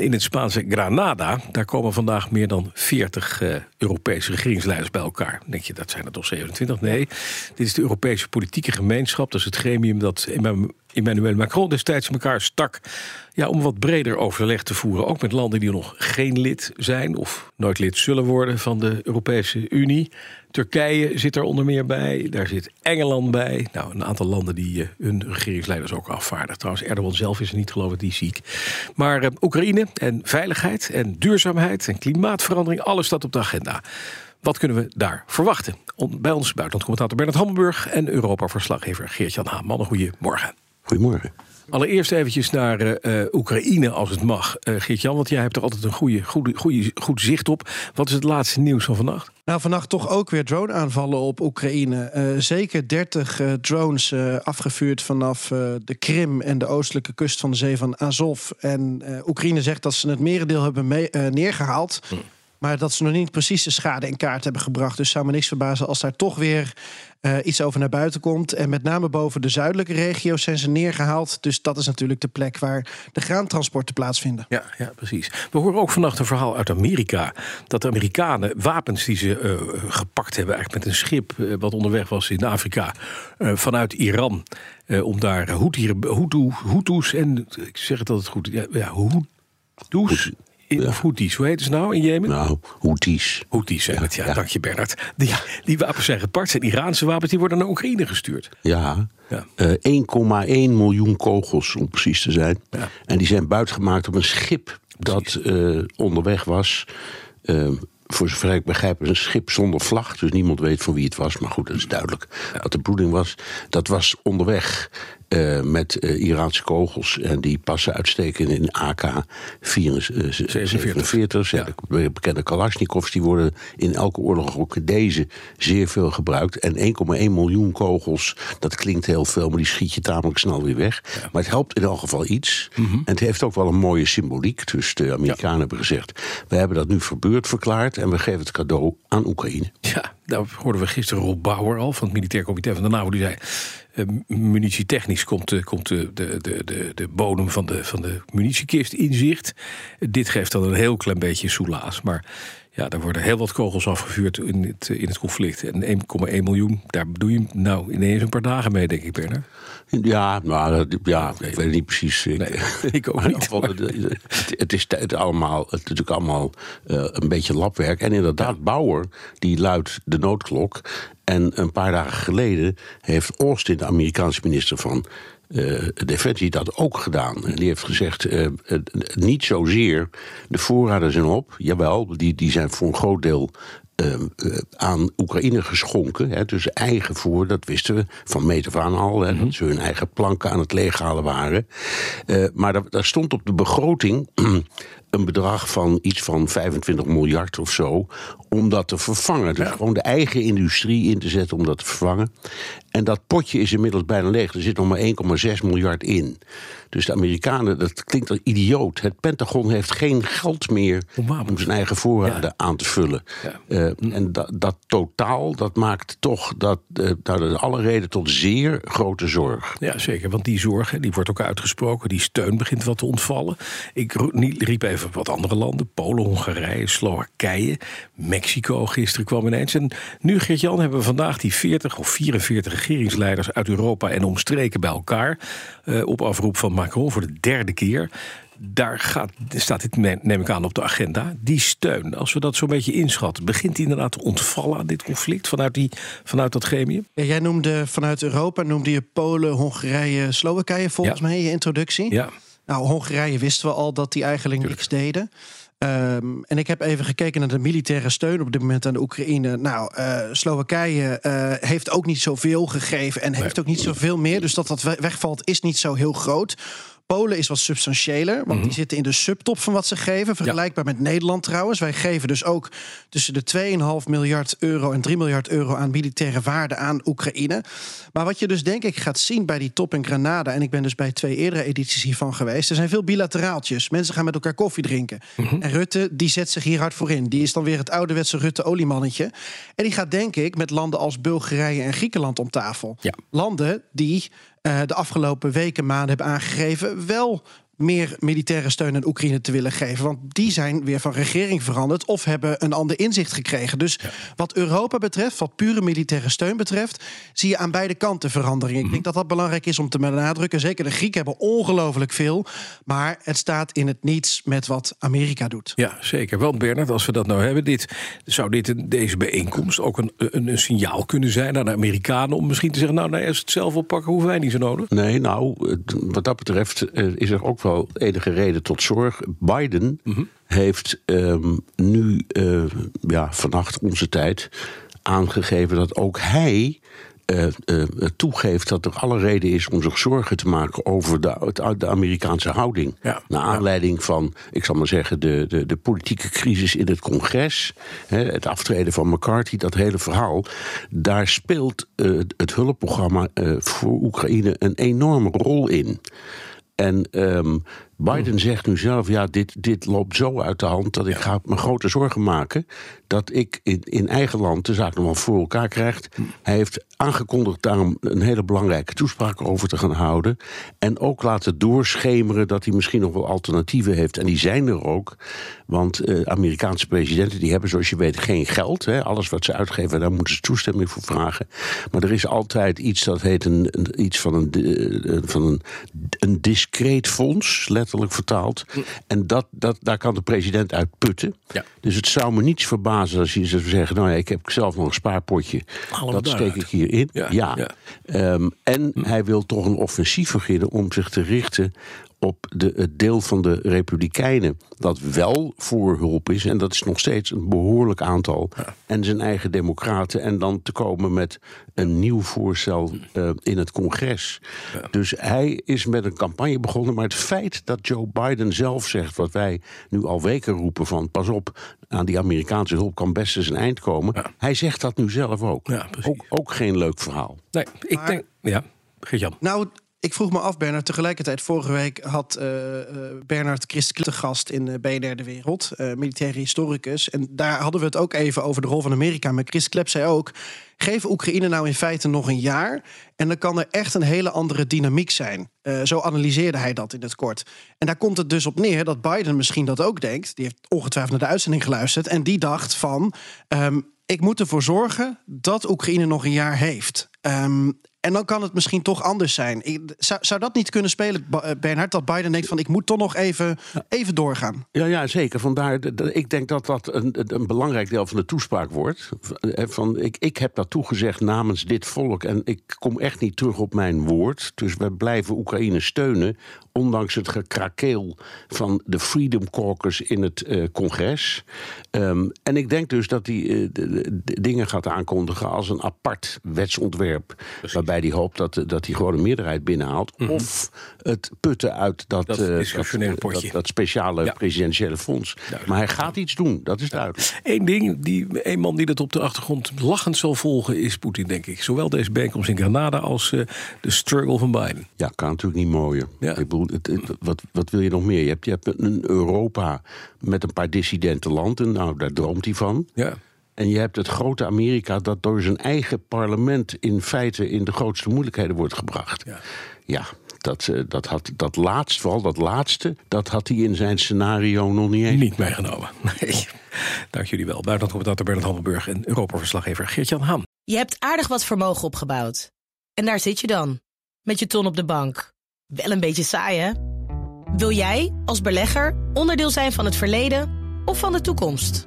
In het Spaanse Granada, daar komen vandaag meer dan 40 uh, Europese regeringsleiders bij elkaar. Denk je, dat zijn er toch 27? Nee, dit is de Europese politieke gemeenschap. Dat is het gremium dat Emmanuel Macron destijds elkaar stak. Ja, om wat breder overleg te voeren. Ook met landen die nog geen lid zijn of nooit lid zullen worden van de Europese Unie. Turkije zit er onder meer bij. Daar zit Engeland bij. Nou, een aantal landen die uh, hun regeringsleiders ook afvaardigen. Trouwens, Erdogan zelf is er niet, geloof ik, die ziek. Maar uh, Oekraïne en veiligheid en duurzaamheid en klimaatverandering, alles staat op de agenda. Wat kunnen we daar verwachten? Bij ons buitenlandcommentator Bernard Hammelburg en Europa-verslaggever Geert-Jan Haan. Mannen, goedemorgen. Goedemorgen. Allereerst eventjes naar uh, Oekraïne, als het mag. Uh, Geert-Jan, want jij hebt er altijd een goede, goede, goede, goed zicht op. Wat is het laatste nieuws van vannacht? Nou, vannacht toch ook weer drone-aanvallen op Oekraïne. Uh, zeker 30 drones afgevuurd vanaf de Krim en de oostelijke kust van de zee van Azov. En Oekraïne zegt dat ze het merendeel hebben mee, neergehaald. Hm. Maar dat ze nog niet precies de schade in kaart hebben gebracht. Dus zou me niks verbazen als daar toch weer uh, iets over naar buiten komt. En met name boven de zuidelijke regio's zijn ze neergehaald. Dus dat is natuurlijk de plek waar de graantransporten plaatsvinden. Ja, ja precies. We horen ook vannacht een verhaal uit Amerika. Dat de Amerikanen wapens die ze uh, gepakt hebben, eigenlijk met een schip uh, wat onderweg was in Afrika, vanuit Iran. om daar Hutus en ik zeg het altijd goed, ja, ja Hutus ja. Of Houthis, hoe heet ze nou in Jemen? Nou, Houthis. Houthis zijn het, ja. Dank je, Bernard. Die, die wapens zijn gepakt, zijn Iraanse wapens, die worden naar Oekraïne gestuurd. Ja, ja. Uh, 1,1 miljoen kogels om precies te zijn. Ja. En die zijn buitgemaakt op een schip dat uh, onderweg was. Uh, voor zover ik begrijp, een schip zonder vlag. Dus niemand weet van wie het was. Maar goed, dat is duidelijk wat de bedoeling was. Dat was onderweg uh, met uh, Iraanse kogels. En die passen uitstekend in AK-47. Ja. De bekende Kalashnikovs die worden in elke oorlog, ook deze, zeer veel gebruikt. En 1,1 miljoen kogels, dat klinkt heel veel, maar die schiet je tamelijk snel weer weg. Ja. Maar het helpt in elk geval iets. Mm -hmm. En het heeft ook wel een mooie symboliek. Dus de Amerikanen ja. hebben gezegd: we hebben dat nu verbeurd verklaard en we geven het cadeau aan Oekraïne. Ja, daar hoorden we gisteren Rob Bauer al van het Militair Comité van de NAVO. Die zei: uh, munitietechnisch komt, uh, komt de, de, de, de bodem van de, van de munitiekist in zicht. dit geeft dan een heel klein beetje soelaas. Maar ja, er worden heel wat kogels afgevuurd in het, in het conflict. En 1,1 miljoen, daar doe je nou ineens een paar dagen mee, denk ik, Bernard. Ja, maar ja, ik weet het niet precies. Nee, ik ook niet. Het, het, is het, allemaal, het is natuurlijk allemaal uh, een beetje labwerk. En inderdaad, Bauer, die luidt de noodklok. En een paar dagen geleden heeft Austin, de Amerikaanse minister van uh, Defensie, dat ook gedaan. En die heeft gezegd: uh, uh, niet zozeer de voorraden zijn op. Jawel, die, die zijn voor een groot deel aan Oekraïne geschonken. Hè, dus eigen voor, dat wisten we van meet af aan al. Hè, mm -hmm. Dat ze hun eigen planken aan het leeghalen waren. maar daar, daar stond op de begroting een bedrag van iets van 25 miljard of zo. om dat te vervangen. Dus ja. gewoon de eigen industrie in te zetten om dat te vervangen. En dat potje is inmiddels bijna leeg. Er zit nog maar 1,6 miljard in. Dus de Amerikanen, dat klinkt al idioot. Het Pentagon heeft geen geld meer om zijn eigen voorraden ja. aan te vullen. Ja. Uh, en dat, dat, totaal, dat maakt toch dat, uh, dat is alle reden tot zeer grote zorg. Ja, zeker. Want die zorg, die wordt ook uitgesproken. Die steun begint wat te ontvallen. Ik riep even wat andere landen. Polen, Hongarije, Slowakije, Mexico gisteren kwam ineens. En nu, Geert-Jan, hebben we vandaag die 40 of 44 regeringsleiders uit Europa en omstreken bij elkaar. Uh, op afroep van Macron voor de derde keer. Daar gaat, staat dit, neem ik aan, op de agenda. Die steun, als we dat zo'n beetje inschatten, begint die inderdaad te ontvallen aan dit conflict vanuit, die, vanuit dat gremium? Ja, jij noemde vanuit Europa, noemde je Polen, Hongarije, Slowakije volgens ja. mij in je introductie. Ja. Nou, Hongarije wisten we al dat die eigenlijk Tuurlijk. niks deden. Um, en ik heb even gekeken naar de militaire steun op dit moment aan de Oekraïne. Nou, uh, Slowakije uh, heeft ook niet zoveel gegeven en heeft ook niet zoveel meer. Dus dat dat wegvalt is niet zo heel groot. Polen is wat substantiëler, want die zitten in de subtop van wat ze geven. Vergelijkbaar met Nederland trouwens. Wij geven dus ook tussen de 2,5 miljard euro en 3 miljard euro aan militaire waarde aan Oekraïne. Maar wat je dus denk ik gaat zien bij die top in Granada, en ik ben dus bij twee eerdere edities hiervan geweest, er zijn veel bilateraaltjes. Mensen gaan met elkaar koffie drinken. En Rutte, die zet zich hier hard voor in. Die is dan weer het ouderwetse Rutte-oliemannetje. En die gaat denk ik met landen als Bulgarije en Griekenland om tafel. Ja. Landen die de afgelopen weken, maanden hebben aangegeven wel meer militaire steun aan Oekraïne te willen geven. Want die zijn weer van regering veranderd of hebben een ander inzicht gekregen. Dus wat Europa betreft, wat pure militaire steun betreft, zie je aan beide kanten verandering. Ik denk dat dat belangrijk is om te benadrukken. Zeker de Grieken hebben ongelooflijk veel. Maar het staat in het niets met wat Amerika doet. Ja, zeker. Want Bernard, als we dat nou hebben, dit, zou dit, deze bijeenkomst ook een, een, een signaal kunnen zijn aan de Amerikanen om misschien te zeggen, nou, nee, als het zelf oppakken, hoeven wij niet zo nodig. Nee, nou, wat dat betreft eh, is er ook wel enige reden tot zorg. Biden heeft ehm, nu, eh, ja, vannacht onze tijd, aangegeven dat ook hij. eh, eh, toegeeft dat er alle reden is om zich zorgen te maken over de, de Amerikaanse houding. Ja. Naar aanleiding van, ik zal maar zeggen, de, de, de politieke crisis in het congres. Hè, het aftreden van McCarthy, dat hele verhaal. Daar speelt het hulpprogramma voor Oekraïne een enorme rol in. En ehm, Biden zegt nu zelf: ja, dit, dit loopt zo uit de hand dat ik ga me grote zorgen maken. Dat ik in, in eigen land de zaak nog wel voor elkaar krijg. Hij heeft aangekondigd daarom een hele belangrijke toespraak over te gaan houden. En ook laten doorschemeren dat hij misschien nog wel alternatieven heeft. En die zijn er ook. Want eh, Amerikaanse presidenten die hebben, zoals je weet, geen geld. Hè. Alles wat ze uitgeven, daar moeten ze toestemming voor vragen. Maar er is altijd iets dat heet een, een- iets van een, eh, van een, een discreet fonds, letterlijk vertaald. En dat, dat, daar kan de president uit putten. Ja. Dus het zou me niets verbazen als je zou zeggen: Nou ja, ik heb zelf nog een spaarpotje. Dat steek ik hierin. Ja, Ja. ja. Ehm, en hij wil toch een offensief beginnen om zich te richten op de, het deel van de Republikeinen dat wel voor hulp is. En dat is nog steeds een behoorlijk aantal. En zijn eigen democraten. En dan te komen met een nieuw voorstel eh, in het congres. Dus hij is met een campagne begonnen. Maar het feit dat Joe Biden zelf zegt, wat wij nu al weken roepen: van pas op, aan die Amerikaanse hulp kan best eens een eind komen. Hij zegt dat nu zelf ook. Ja, precies. ook, ook geen leuk verhaal. Nee, ik denk, ja, Geert-Jan. Nou, ik vroeg me af, Bernard. Tegelijkertijd, vorige week had eh, eh, Bernard Christ te gast in eh, BNR De Wereld, eh militaire historicus. En daar hadden we het ook even over de rol van Amerika. Maar Chris Klep zei ook: geef Oekraïne nou in feite nog een jaar. En dan kan er echt een hele andere dynamiek zijn. Zo analyseerde hij dat in het kort. En daar komt het dus op neer dat Biden misschien dat ook denkt. Die heeft ongetwijfeld naar de uitzending geluisterd. En die dacht van. ehm, ik moet ervoor zorgen dat Oekraïne nog een jaar heeft. Ehm, en dan kan het misschien toch anders zijn. Ik- zou, zou dat niet kunnen spelen, eh, Bernhard? Dat Biden denkt van ik moet toch nog even, even doorgaan. Ja, ja, zeker. Vandaar, ik denk dat dat een, een- belangrijk deel van de toespraak wordt. Eh, Van, ik, ik heb dat toegezegd namens dit volk en ik kom echt niet terug op mijn woord. Dus we blijven Oekraïne steunen, ondanks het gekrakeel van de Freedom Caucus in het eh, congres. Ehm, en ik denk dus dat hij eh, dingen gaat aankondigen als een apart wetsontwerp. Waarbij hij hoopt dat, dat hij gewoon een meerderheid binnenhaalt. Of het putten uit dat, Dat eh, dat, potje. dat, speciale Ja. presidentiële fonds. Maar hij gaat iets doen, dat is duidelijk. Eén ding, die, een man die dat op de achtergrond lachend zal volgen, is Poetin, denk ik. Zowel deze bijeenkomst in Granada als eh, de struggle van Biden. Ja, kan natuurlijk niet mooier. Ja. Ik bedoel, het, het- wat, wat wil je nog meer? Je hebt, je hebt een Europa met een paar dissidente landen. Nou, daar droomt hij van. Ja. En je hebt het grote Amerika dat door zijn eigen parlement in feite in de grootste moeilijkheden wordt gebracht. Ja. Ja, dat, eh, dat, had, dat laatste, vooral dat laatste, dat had hij in zijn scenario nog niet eens. Niet meegenomen. Nee. Dank jullie wel. Buitenlandcommentator Bernard Hammelburg en Europa-verslaggever Geert-Jan Haan. Je hebt aardig wat vermogen opgebouwd. En daar zit je dan, met je ton op de bank. Wel een beetje saai, hè? Wil jij, als belegger, onderdeel zijn van het verleden of van de toekomst?